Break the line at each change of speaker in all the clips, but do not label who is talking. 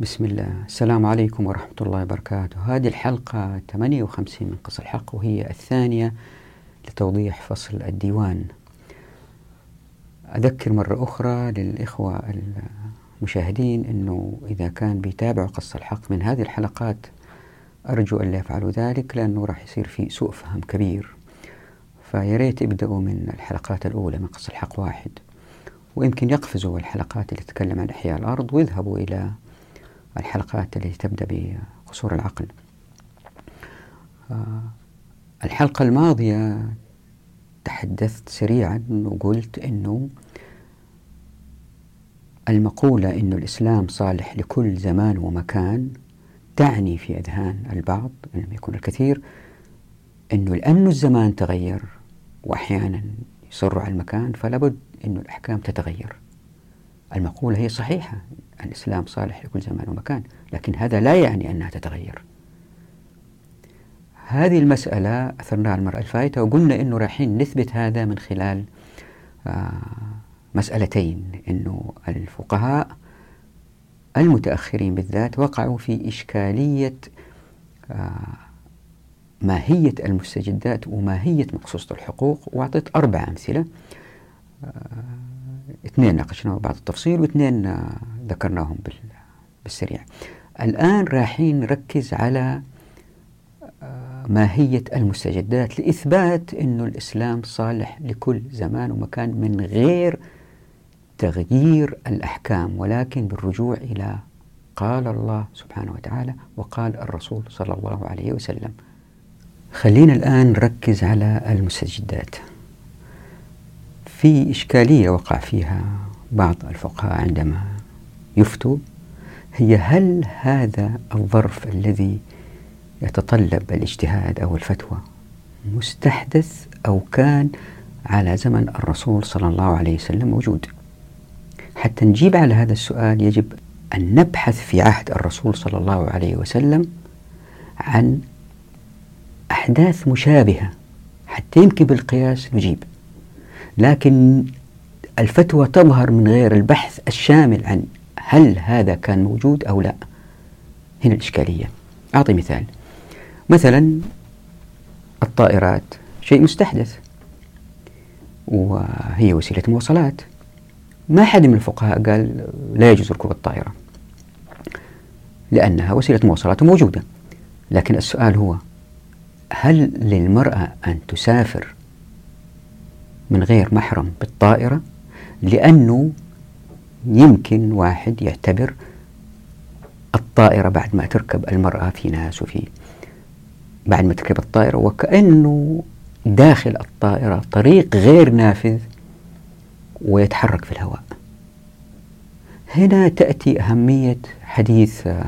بسم الله السلام عليكم ورحمة الله وبركاته هذه الحلقة 58 من قص الحق وهي الثانية لتوضيح فصل الديوان أذكر مرة أخرى للإخوة المشاهدين أنه إذا كان بيتابعوا قص الحق من هذه الحلقات أرجو أن لا يفعلوا ذلك لأنه راح يصير في سوء فهم كبير فياريت ابدأوا من الحلقات الأولى من قص الحق واحد ويمكن يقفزوا الحلقات اللي تتكلم عن إحياء الأرض ويذهبوا إلى الحلقات التي تبدأ بقصور العقل آه، الحلقة الماضية تحدثت سريعا وقلت أنه المقولة انه الإسلام صالح لكل زمان ومكان تعني في أذهان البعض ان لم يكن الكثير أنه لأنه الزمان تغير وأحيانا يصر على المكان فلا بد انه الأحكام تتغير المقولة هي صحيحة الإسلام صالح لكل زمان ومكان لكن هذا لا يعني أنها تتغير هذه المسألة أثرناها المرأة الفائتة وقلنا أنه رايحين نثبت هذا من خلال آه، مسألتين أنه الفقهاء المتأخرين بالذات وقعوا في إشكالية آه، ماهية المستجدات وماهية مقصوصة الحقوق وأعطيت أربع أمثلة آه، اثنين ناقشناهم بعض التفصيل واثنين آه، ذكرناهم بالسريع الآن رايحين نركز على آه، ماهية المستجدات لإثبات أن الإسلام صالح لكل زمان ومكان من غير تغيير الأحكام ولكن بالرجوع إلى قال الله سبحانه وتعالى وقال الرسول صلى الله عليه وسلم خلينا الآن نركز على المستجدات في إشكالية وقع فيها بعض الفقهاء عندما يفتوا هي هل هذا الظرف الذي يتطلب الاجتهاد أو الفتوى مستحدث أو كان على زمن الرسول صلى الله عليه وسلم موجود حتى نجيب على هذا السؤال يجب أن نبحث في عهد الرسول صلى الله عليه وسلم عن أحداث مشابهة حتى يمكن بالقياس نجيب لكن الفتوى تظهر من غير البحث الشامل عن هل هذا كان موجود أو لا هنا الإشكالية أعطي مثال مثلا الطائرات شيء مستحدث وهي وسيلة مواصلات ما حد من الفقهاء قال لا يجوز ركوب الطائرة لأنها وسيلة مواصلات موجودة لكن السؤال هو هل للمرأة أن تسافر من غير محرم بالطائرة لأنه يمكن واحد يعتبر الطائرة بعد ما تركب المرأة في ناس وفي بعد ما تركب الطائرة وكأنه داخل الطائرة طريق غير نافذ ويتحرك في الهواء هنا تأتي أهمية حديث آه،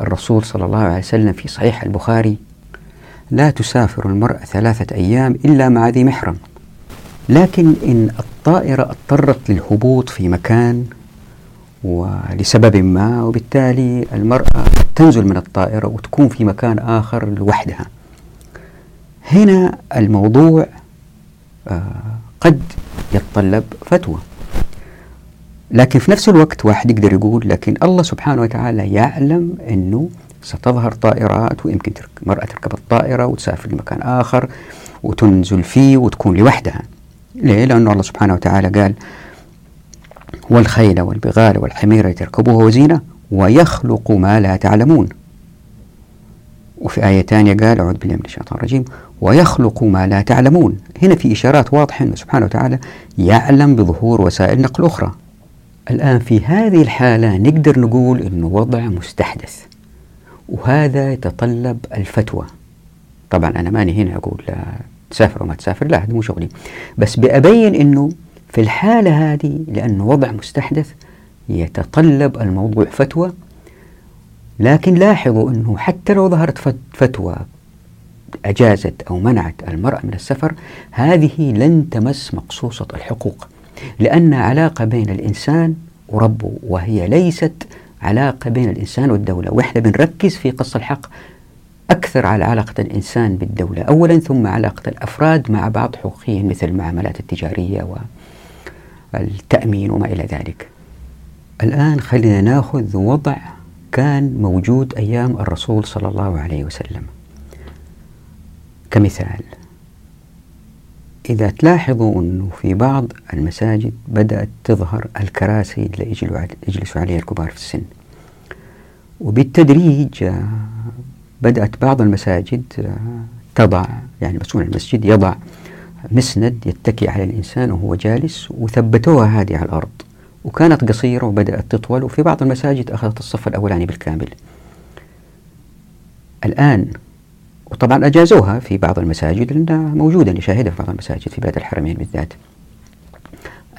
الرسول صلى الله عليه وسلم في صحيح البخاري لا تسافر المرأة ثلاثة أيام إلا مع ذي محرم لكن إن الطائرة اضطرت للهبوط في مكان ولسبب ما وبالتالي المرأة تنزل من الطائرة وتكون في مكان آخر لوحدها هنا الموضوع آه، قد يتطلب فتوى لكن في نفس الوقت واحد يقدر يقول لكن الله سبحانه وتعالى يعلم أنه ستظهر طائرات ويمكن المرأة تركب الطائرة وتسافر لمكان آخر وتنزل فيه وتكون لوحدها ليه؟ لأنه الله سبحانه وتعالى قال والخيل والبغال والحمير تركبوها وزينة ويخلق ما لا تعلمون وفي آية ثانية قال أعوذ بالله من الشيطان الرجيم ويخلق ما لا تعلمون هنا في إشارات واضحة أنه سبحانه وتعالى يعلم بظهور وسائل نقل أخرى الآن في هذه الحالة نقدر نقول أنه وضع مستحدث وهذا يتطلب الفتوى طبعا أنا ماني هنا أقول لا تسافر وما تسافر لا هذا مو شغلي بس بأبين أنه في الحالة هذه لأنه وضع مستحدث يتطلب الموضوع فتوى لكن لاحظوا أنه حتى لو ظهرت فتوى أجازت أو منعت المرأة من السفر هذه لن تمس مقصوصة الحقوق لأن علاقة بين الإنسان وربه وهي ليست علاقة بين الإنسان والدولة وإحنا بنركز في قص الحق أكثر على علاقة الإنسان بالدولة أولا ثم علاقة الأفراد مع بعض حقوقيا مثل المعاملات التجارية والتأمين وما إلى ذلك الآن خلينا ناخذ وضع كان موجود أيام الرسول صلى الله عليه وسلم كمثال إذا تلاحظوا أنه في بعض المساجد بدأت تظهر الكراسي اللي يجلسوا عليها الكبار في السن وبالتدريج آه، بدأت بعض المساجد آه، تضع يعني مسؤول المسجد يضع مسند يتكي على الإنسان وهو جالس وثبتوها هذه على الأرض وكانت قصيرة وبدأت تطول وفي بعض المساجد أخذت الصف الأولاني بالكامل الآن وطبعا أجازوها في بعض المساجد لأنها موجودة نشاهدها في بعض المساجد في بلاد الحرمين بالذات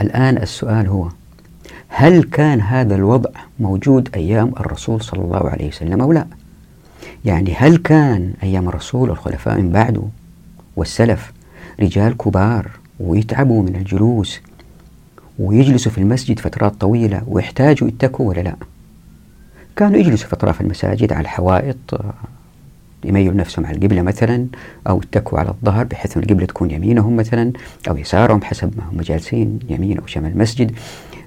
الآن السؤال هو هل كان هذا الوضع موجود أيام الرسول صلى الله عليه وسلم أو لا يعني هل كان أيام الرسول والخلفاء من بعده والسلف رجال كبار ويتعبوا من الجلوس ويجلسوا في المسجد فترات طويلة ويحتاجوا يتكوا ولا لا كانوا يجلسوا في أطراف المساجد على الحوائط يميل نفسهم على القبلة مثلا أو اتكوا على الظهر بحيث أن القبلة تكون يمينهم مثلا أو يسارهم حسب ما هم جالسين يمين أو شمال المسجد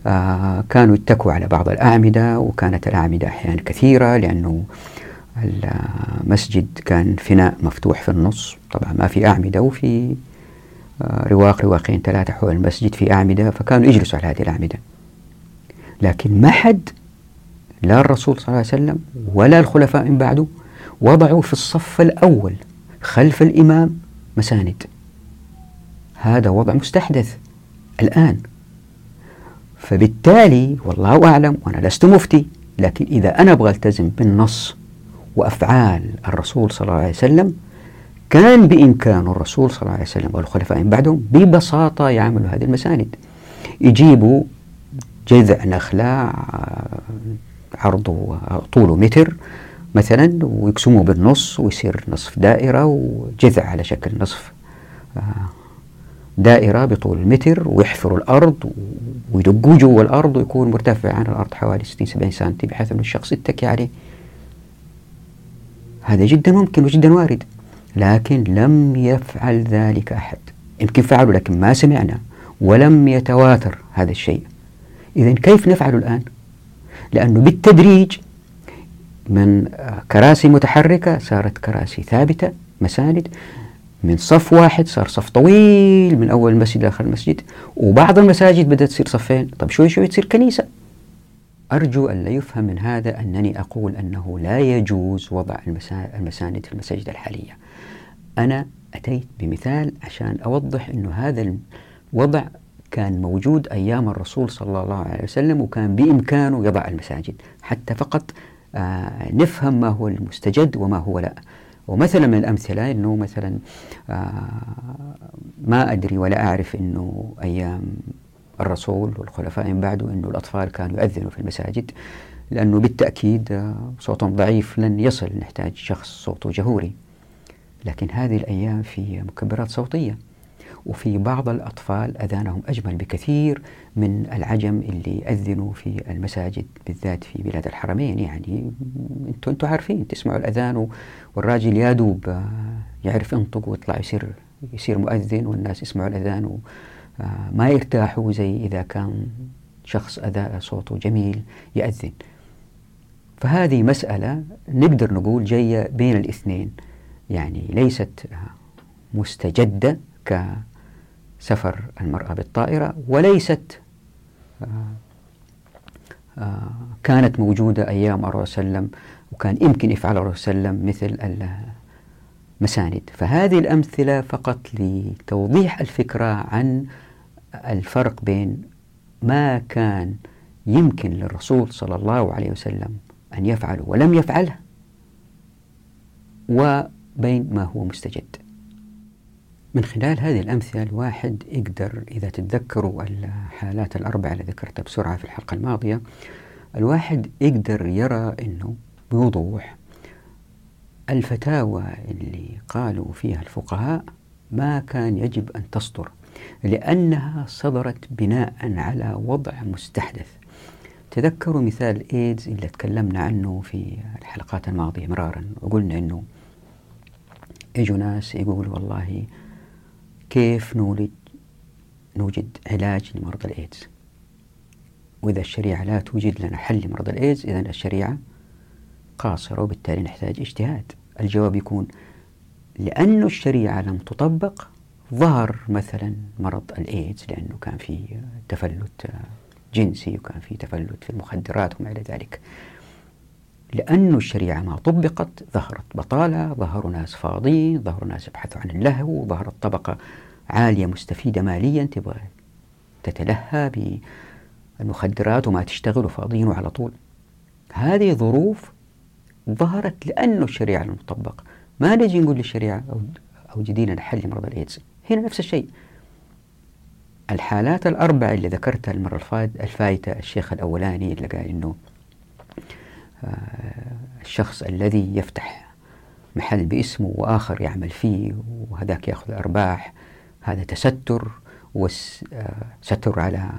آه كانوا اتكوا على بعض الأعمدة وكانت الأعمدة أحيانا كثيرة لأنه المسجد كان فناء مفتوح في النص طبعا ما في أعمدة وفي آه رواق رواقين ثلاثة حول المسجد في أعمدة فكانوا يجلسوا على هذه الأعمدة لكن ما حد لا الرسول صلى الله عليه وسلم ولا الخلفاء من بعده وضعوا في الصف الأول خلف الإمام مساند هذا وضع مستحدث الآن فبالتالي والله أعلم وأنا لست مفتي لكن إذا أنا أبغى ألتزم بالنص وأفعال الرسول صلى الله عليه وسلم كان بإمكان الرسول صلى الله عليه وسلم والخلفاء من بعدهم ببساطة يعملوا هذه المساند يجيبوا جذع نخلة عرضه طوله متر مثلا ويقسموه بالنص ويصير نصف دائرة وجذع على شكل نصف آه، دائرة بطول متر ويحفروا الأرض ويدقوا جوا الأرض ويكون مرتفع عن الأرض حوالي 60 70 سنتي بحيث أن الشخص يتكي عليه هذا جدا ممكن وجدا وارد لكن لم يفعل ذلك أحد يمكن فعلوا لكن ما سمعنا ولم يتواتر هذا الشيء إذا كيف نفعل الآن؟ لأنه بالتدريج من آه، كراسي متحركة صارت كراسي ثابتة مساند من صف واحد صار صف طويل من أول المسجد لآخر المسجد وبعض المساجد بدأت تصير صفين طب شوي شوي تصير كنيسة أرجو أن لا يفهم من هذا أنني أقول أنه لا يجوز وضع المساند في المساجد الحالية أنا أتيت بمثال عشان أوضح أن هذا الوضع كان موجود أيام الرسول صلى الله عليه وسلم وكان بإمكانه يضع المساجد حتى فقط آه، نفهم ما هو المستجد وما هو لا ومثلا من الأمثلة أنه مثلا آه، ما أدري ولا أعرف أنه أيام الرسول والخلفاء من بعده أنه الأطفال كانوا يؤذنوا في المساجد لأنه بالتأكيد آه، صوتهم ضعيف لن يصل نحتاج شخص صوته جهوري لكن هذه الأيام في مكبرات صوتية وفي بعض الأطفال أذانهم أجمل بكثير من العجم اللي أذنوا في المساجد بالذات في بلاد الحرمين يعني أنتم أنتم عارفين تسمعوا الأذان والراجل يا دوب آه، يعرف ينطق ويطلع يصير يصير مؤذن والناس يسمعوا الأذان وما آه، يرتاحوا زي إذا كان شخص أداء صوته جميل يأذن فهذه مسألة نقدر نقول جاية بين الاثنين يعني ليست مستجدة كسفر المرأة بالطائرة وليست آه، آه، كانت موجودة أيام الرسول صلى الله عليه وسلم وكان يمكن يفعل الرسول صلى الله عليه وسلم مثل المساند فهذه الأمثلة فقط لتوضيح الفكرة عن الفرق بين ما كان يمكن للرسول صلى الله عليه وسلم أن يفعله ولم يفعله وبين ما هو مستجد من خلال هذه الأمثلة الواحد يقدر إذا تتذكروا الحالات الأربعة اللي ذكرتها بسرعة في الحلقة الماضية الواحد يقدر يرى أنه بوضوح الفتاوى اللي قالوا فيها الفقهاء ما كان يجب أن تصدر لأنها صدرت بناء على وضع مستحدث تذكروا مثال إيدز اللي تكلمنا عنه في الحلقات الماضية مرارا وقلنا أنه يجوا ناس يقولوا والله كيف نولد نوجد علاج لمرض الإيدز وإذا الشريعة لا توجد لنا حل لمرض الإيدز إذا الشريعة قاصرة وبالتالي نحتاج اجتهاد الجواب يكون لأن الشريعة لم تطبق ظهر مثلا مرض الإيدز لأنه كان في تفلت جنسي وكان في تفلت في المخدرات وما إلى ذلك لأن الشريعة ما طبقت ظهرت بطالة ظهروا ناس فاضيين ظهروا ناس يبحثوا عن اللهو ظهرت طبقة عالية مستفيدة ماليا تبغى تتلهى بالمخدرات وما تشتغل وفاضيين وعلى طول هذه ظروف ظهرت لأنه الشريعة لم تطبق ما نجي نقول للشريعة أو أوجدي لنا حل لمرض الإيدز هنا نفس الشيء الحالات الأربعة اللي ذكرتها المرة الفايتة الشيخ الأولاني اللي قال إنه آه، الشخص الذي يفتح محل باسمه وآخر يعمل فيه وهذاك يأخذ أرباح هذا تستر وستر آه، على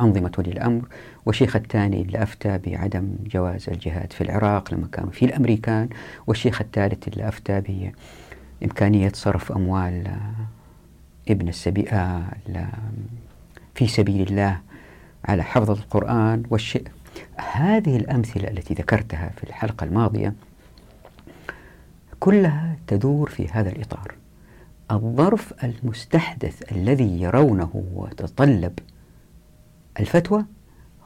أنظمة ولي الأمر والشيخ الثاني اللي أفتى بعدم جواز الجهاد في العراق لما كانوا في الأمريكان والشيخ الثالث اللي أفتى بإمكانية صرف أموال آه، ابن السبيئة في سبيل الله على حفظ القرآن والشيء هذه الأمثلة التي ذكرتها في الحلقة الماضية كلها تدور في هذا الإطار الظرف المستحدث الذي يرونه وتطلب الفتوى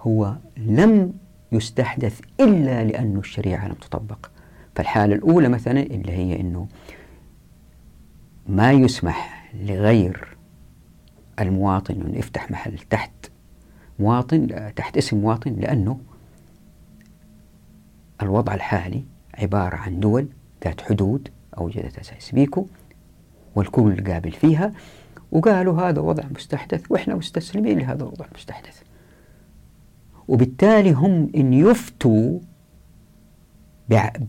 هو لم يستحدث إلا لأن الشريعة لم تطبق فالحالة الأولى مثلا اللي هي أنه ما يسمح لغير المواطن أن يفتح محل تحت مواطن تحت اسم مواطن لأنه الوضع الحالي عبارة عن دول ذات حدود أوجدتها أساس بيكو والكل قابل فيها وقالوا هذا وضع مستحدث وإحنا مستسلمين لهذا الوضع المستحدث وبالتالي هم إن يفتوا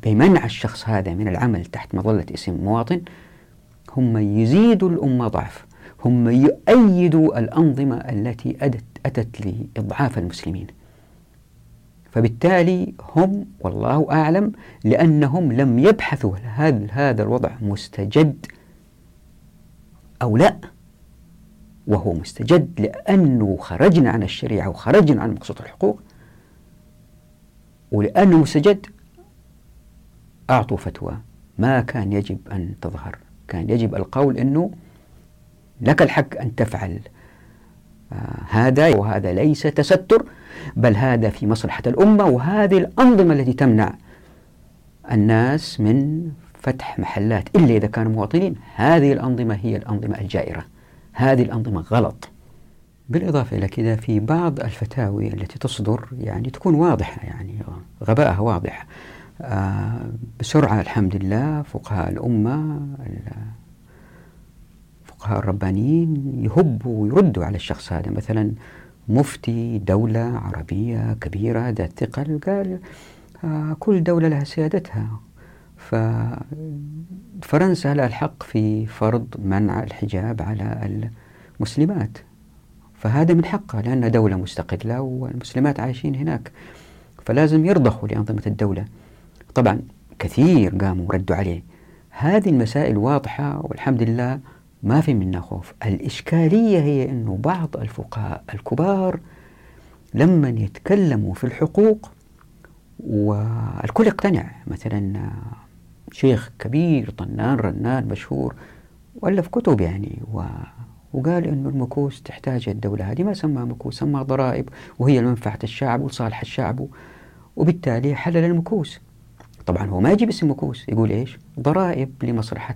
بمنع الشخص هذا من العمل تحت مظلة اسم مواطن هم يزيدوا الأمة ضعف هم يؤيدوا الأنظمة التي أدت أتت لإضعاف المسلمين فبالتالي هم والله أعلم لأنهم لم يبحثوا هل هذا الوضع مستجد أو لا وهو مستجد لأنه خرجنا عن الشريعة وخرجنا عن مقصود الحقوق ولأنه مستجد أعطوا فتوى ما كان يجب أن تظهر كان يجب القول أنه لك الحق أن تفعل آه هذا وهذا ليس تستر بل هذا في مصلحة الأمة وهذه الأنظمة التي تمنع الناس من فتح محلات إلا إذا كانوا مواطنين هذه الأنظمة هي الأنظمة الجائرة هذه الأنظمة غلط بالإضافة إلى كذا في بعض الفتاوي التي تصدر يعني تكون واضحة يعني غبائها واضح آه بسرعة الحمد لله فقهاء الأمة الفقهاء الربانيين يهبوا ويردوا على الشخص هذا مثلا مفتي دولة عربية كبيرة ذات ثقل قال آه، كل دولة لها سيادتها ففرنسا لها الحق في فرض منع الحجاب على المسلمات فهذا من حقها لأنها دولة مستقلة والمسلمات عايشين هناك فلازم يرضخوا لأنظمة الدولة طبعا كثير قاموا ردوا عليه هذه المسائل واضحة والحمد لله ما في منا خوف الإشكالية هي أنه بعض الفقهاء الكبار لما يتكلموا في الحقوق والكل يقتنع مثلا شيخ كبير طنان رنان مشهور وألف كتب يعني و وقال أن المكوس تحتاج الدولة هذه ما سماها مكوس سماها ضرائب وهي لمنفعة الشعب وصالح الشعب وبالتالي حلل المكوس طبعا هو ما يجيب اسم مكوس يقول إيش ضرائب لمصلحة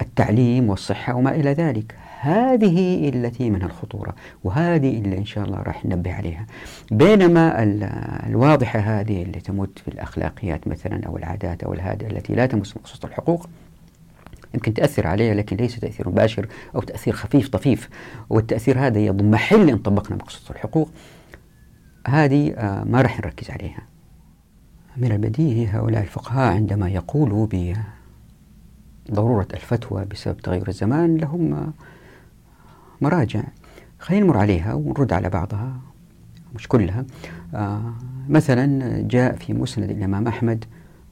التعليم والصحة وما إلى ذلك هذه التي من الخطورة وهذه اللي إن شاء الله راح ننبه عليها بينما الواضحة هذه اللي تمت في الأخلاقيات مثلا أو العادات أو الهادئة التي لا تمس مقصود الحقوق يمكن تأثر عليها لكن ليس تأثير مباشر أو تأثير خفيف طفيف والتأثير هذا يضمحل إن طبقنا مقصود الحقوق هذه آه، ما راح نركز عليها من البديهي هؤلاء الفقهاء عندما يقولوا ب ضرورة الفتوى بسبب تغير الزمان لهم مراجع خلينا نمر عليها ونرد على بعضها مش كلها آه، مثلا جاء في مسند الإمام أحمد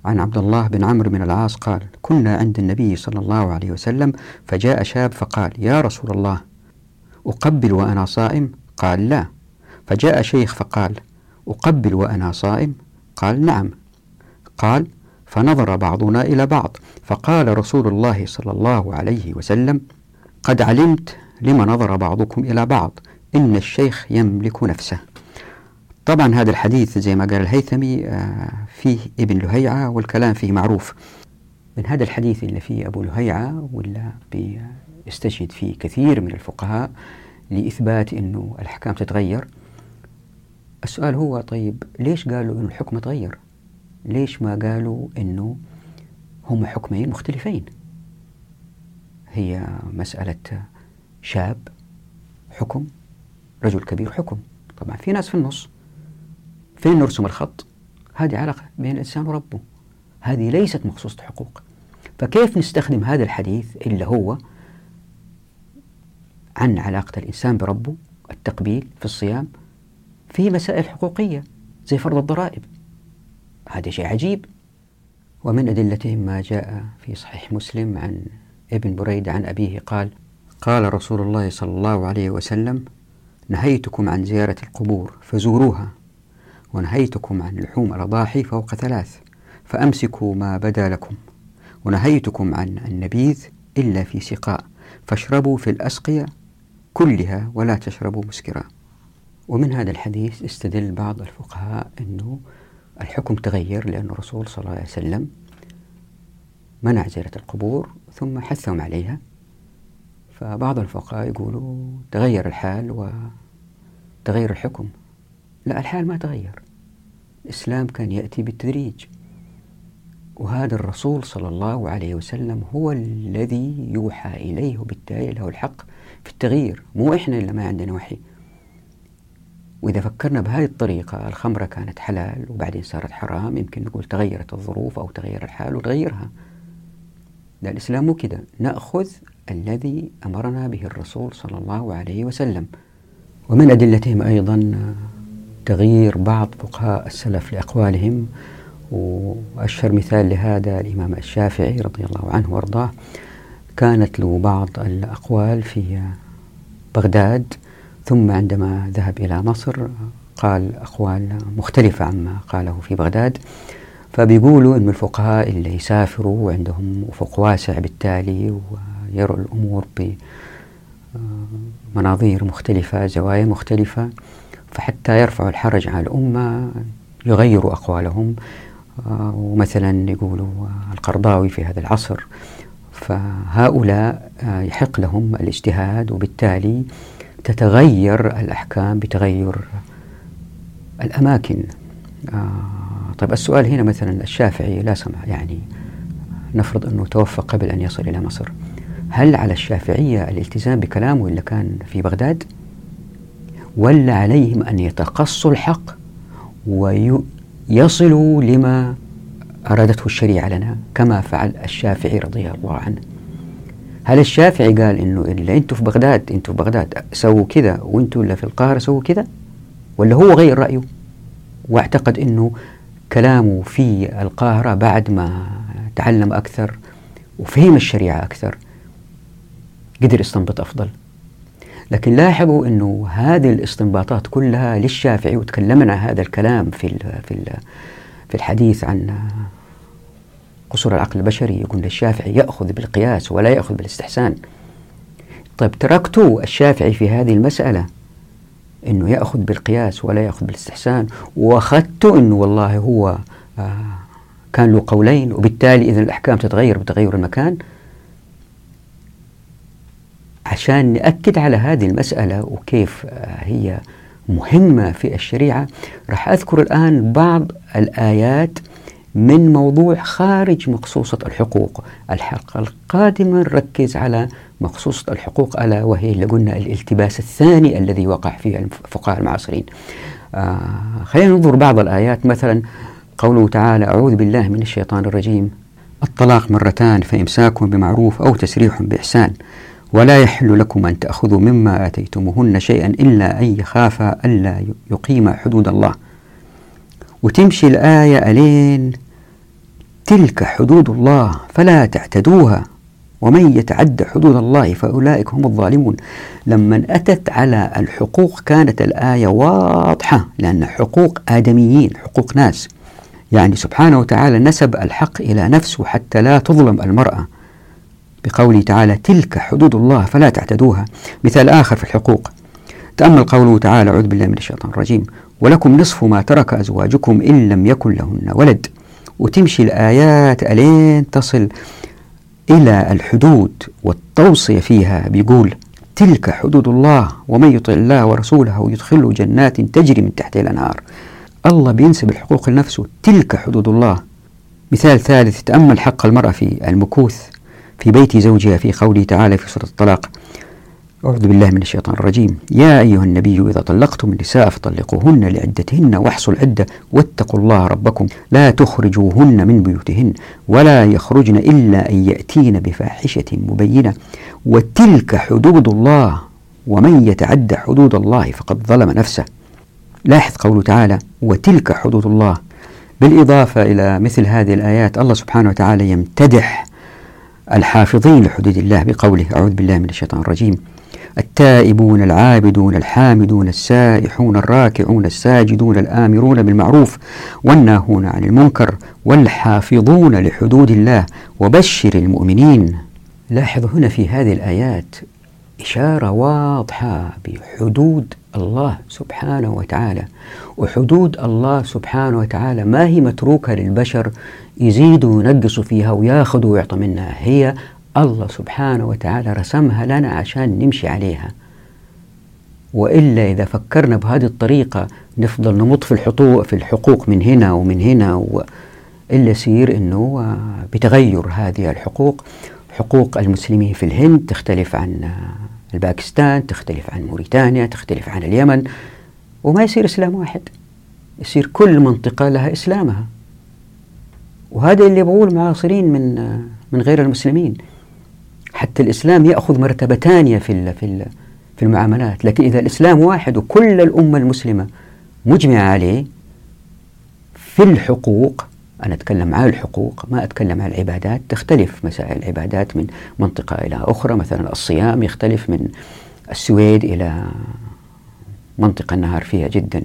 عن عبد الله بن عمرو بن العاص قال كنا عند النبي صلى الله عليه وسلم فجاء شاب فقال يا رسول الله أقبل وأنا صائم قال لا فجاء شيخ فقال أقبل وأنا صائم قال نعم قال فنظر بعضنا إلى بعض فقال رسول الله صلى الله عليه وسلم قد علمت لما نظر بعضكم إلى بعض إن الشيخ يملك نفسه طبعا هذا الحديث زي ما قال الهيثمي آه، فيه ابن لهيعة والكلام فيه معروف من هذا الحديث اللي فيه أبو لهيعة ولا بيستشهد فيه كثير من الفقهاء لإثبات أنه الأحكام تتغير السؤال هو طيب ليش قالوا أن الحكم تغير ليش ما قالوا أنه هم حكمين مختلفين هي مسألة شاب حكم رجل كبير حكم طبعا في ناس في النص فين نرسم الخط هذه علاقة بين الإنسان وربه هذه ليست مخصوصة حقوق فكيف نستخدم هذا الحديث اللي هو عن علاقة الإنسان بربه التقبيل في الصيام في مسائل حقوقية زي فرض الضرائب هذا شيء عجيب ومن أدلتهم ما جاء في صحيح مسلم عن ابن بريد عن أبيه قال قال رسول الله صلى الله عليه وسلم نهيتكم عن زيارة القبور فزوروها ونهيتكم عن لحوم الأضاحي فوق ثلاث فأمسكوا ما بدا لكم ونهيتكم عن النبيذ إلا في سقاء فاشربوا في الأسقية كلها ولا تشربوا مسكرا ومن هذا الحديث استدل بعض الفقهاء أنه الحكم تغير لأن الرسول صلى الله عليه وسلم منع زيارة القبور ثم حثهم عليها فبعض الفقهاء يقولوا تغير الحال وتغير الحكم لا الحال ما تغير الإسلام كان يأتي بالتدريج وهذا الرسول صلى الله عليه وسلم هو الذي يوحى إليه وبالتالي له الحق في التغيير مو إحنا اللي ما عندنا وحي وإذا فكرنا بهذه الطريقة الخمرة كانت حلال وبعدين صارت حرام يمكن نقول تغيرت الظروف أو تغير الحال وتغيرها لا الإسلام مو كده نأخذ الذي أمرنا به الرسول صلى الله عليه وسلم ومن أدلتهم أيضا تغيير بعض فقهاء السلف لأقوالهم وأشهر مثال لهذا الإمام الشافعي رضي الله عنه وأرضاه كانت له بعض الأقوال في بغداد ثم عندما ذهب إلى مصر قال أقوال مختلفة عما قاله في بغداد فبيقولوا أن الفقهاء اللي يسافروا وعندهم أفق واسع بالتالي ويروا الأمور بمناظير آه، مختلفة زوايا مختلفة فحتى يرفعوا الحرج على الأمة يغيروا أقوالهم آه، ومثلا يقولوا القرضاوي في هذا العصر فهؤلاء آه، يحق لهم الاجتهاد وبالتالي تتغير الأحكام بتغير الأماكن آه طيب السؤال هنا مثلا الشافعي لا سمع يعني نفرض أنه توفى قبل أن يصل إلى مصر هل على الشافعية الالتزام بكلامه اللي كان في بغداد ولا عليهم أن يتقصوا الحق ويصلوا لما أرادته الشريعة لنا كما فعل الشافعي رضي الله عنه هل الشافعي قال انه اللي انتوا في بغداد انتوا في بغداد سووا كذا وانتوا اللي في القاهره سووا كذا ولا هو غير رايه واعتقد انه كلامه في القاهره بعد ما تعلم اكثر وفهم الشريعه اكثر قدر يستنبط افضل لكن لاحظوا انه هذه الاستنباطات كلها للشافعي وتكلمنا هذا الكلام في الـ في الـ في الحديث عن قصور العقل البشري يقول الشافعي يأخذ بالقياس ولا يأخذ بالاستحسان طيب تركت الشافعي في هذه المسألة أنه يأخذ بالقياس ولا يأخذ بالاستحسان وأخذت أنه والله هو آه كان له قولين وبالتالي إذا الأحكام تتغير بتغير المكان عشان نأكد على هذه المسألة وكيف آه هي مهمة في الشريعة راح أذكر الآن بعض الآيات من موضوع خارج مقصوصة الحقوق الحلقة القادمة نركز على مقصوصة الحقوق ألا وهي اللي قلنا الالتباس الثاني الذي وقع فيه الفقهاء المعاصرين آه خلينا ننظر بعض الآيات مثلا قوله تعالى أعوذ بالله من الشيطان الرجيم الطلاق مرتان فإمساك بمعروف أو تسريح بإحسان ولا يحل لكم أن تأخذوا مما آتيتموهن شيئا إلا أن يخافا ألا يقيم حدود الله وتمشي الآية ألين تلك حدود الله فلا تعتدوها ومن يتعد حدود الله فأولئك هم الظالمون لما أتت على الحقوق كانت الآية واضحة لأن حقوق آدميين حقوق ناس يعني سبحانه وتعالى نسب الحق إلى نفسه حتى لا تظلم المرأة بقوله تعالى تلك حدود الله فلا تعتدوها مثال آخر في الحقوق تأمل قوله تعالى أعوذ بالله من الشيطان الرجيم ولكم نصف ما ترك أزواجكم إن لم يكن لهن ولد وتمشي الآيات ألين تصل إلى الحدود والتوصية فيها بيقول تلك حدود الله ومن يطع الله ورسوله ويدخله جنات تجري من تحتها الأنهار الله بينسب الحقوق لنفسه تلك حدود الله مثال ثالث تأمل حق المرأة في المكوث في بيت زوجها في قوله تعالى في سورة الطلاق أعوذ بالله من الشيطان الرجيم يا أيها النبي إذا طلقتم النساء فطلقوهن لعدتهن واحصوا العدة واتقوا الله ربكم لا تخرجوهن من بيوتهن ولا يخرجن إلا أن يأتين بفاحشة مبينة وتلك حدود الله ومن يتعد حدود الله فقد ظلم نفسه لاحظ قوله تعالى وتلك حدود الله بالإضافة إلى مثل هذه الآيات الله سبحانه وتعالى يمتدح الحافظين لحدود الله بقوله أعوذ بالله من الشيطان الرجيم التائبون العابدون الحامدون السائحون الراكعون الساجدون الآمرون بالمعروف والناهون عن المنكر والحافظون لحدود الله وبشر المؤمنين لاحظ هنا في هذه الآيات إشارة واضحة بحدود الله سبحانه وتعالى وحدود الله سبحانه وتعالى ما هي متروكة للبشر يزيدوا وينقصوا فيها وياخذوا ويعطوا منها هي الله سبحانه وتعالى رسمها لنا عشان نمشي عليها وإلا إذا فكرنا بهذه الطريقة نفضل نمط في الحقوق في الحقوق من هنا ومن هنا و إلا يصير أنه بتغير هذه الحقوق حقوق المسلمين في الهند تختلف عن الباكستان تختلف عن موريتانيا تختلف عن اليمن وما يصير إسلام واحد يصير كل منطقة لها إسلامها وهذا اللي بقول معاصرين من من غير المسلمين حتى الإسلام يأخذ مرتبة ثانية في في في المعاملات لكن إذا الإسلام واحد وكل الأمة المسلمة مجمعة عليه في الحقوق أنا أتكلم عن الحقوق ما أتكلم عن العبادات تختلف مسائل العبادات من منطقة إلى أخرى مثلا الصيام يختلف من السويد إلى منطقة النهار فيها جدا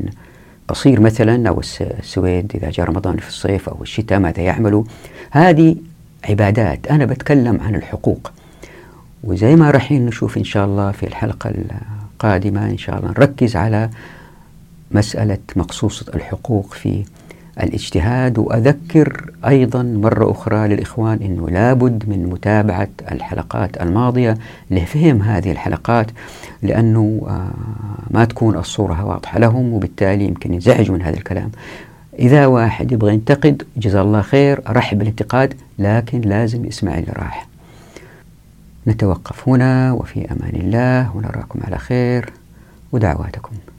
قصير مثلا أو السويد إذا جاء رمضان في الصيف أو الشتاء ماذا يعملوا هذه عبادات أنا بتكلم عن الحقوق وزي ما رايحين نشوف إن شاء الله في الحلقة القادمة إن شاء الله نركز على مسألة مقصوصة الحقوق في الاجتهاد وأذكر أيضا مرة أخرى للإخوان أنه لابد من متابعة الحلقات الماضية لفهم هذه الحلقات لأنه آه، ما تكون الصورة واضحة لهم وبالتالي يمكن ينزعجوا من هذا الكلام إذا واحد يبغى ينتقد جزاه الله خير رحب بالانتقاد لكن لازم يسمع اللي راح نتوقف هنا وفي أمان الله ونراكم على خير ودعواتكم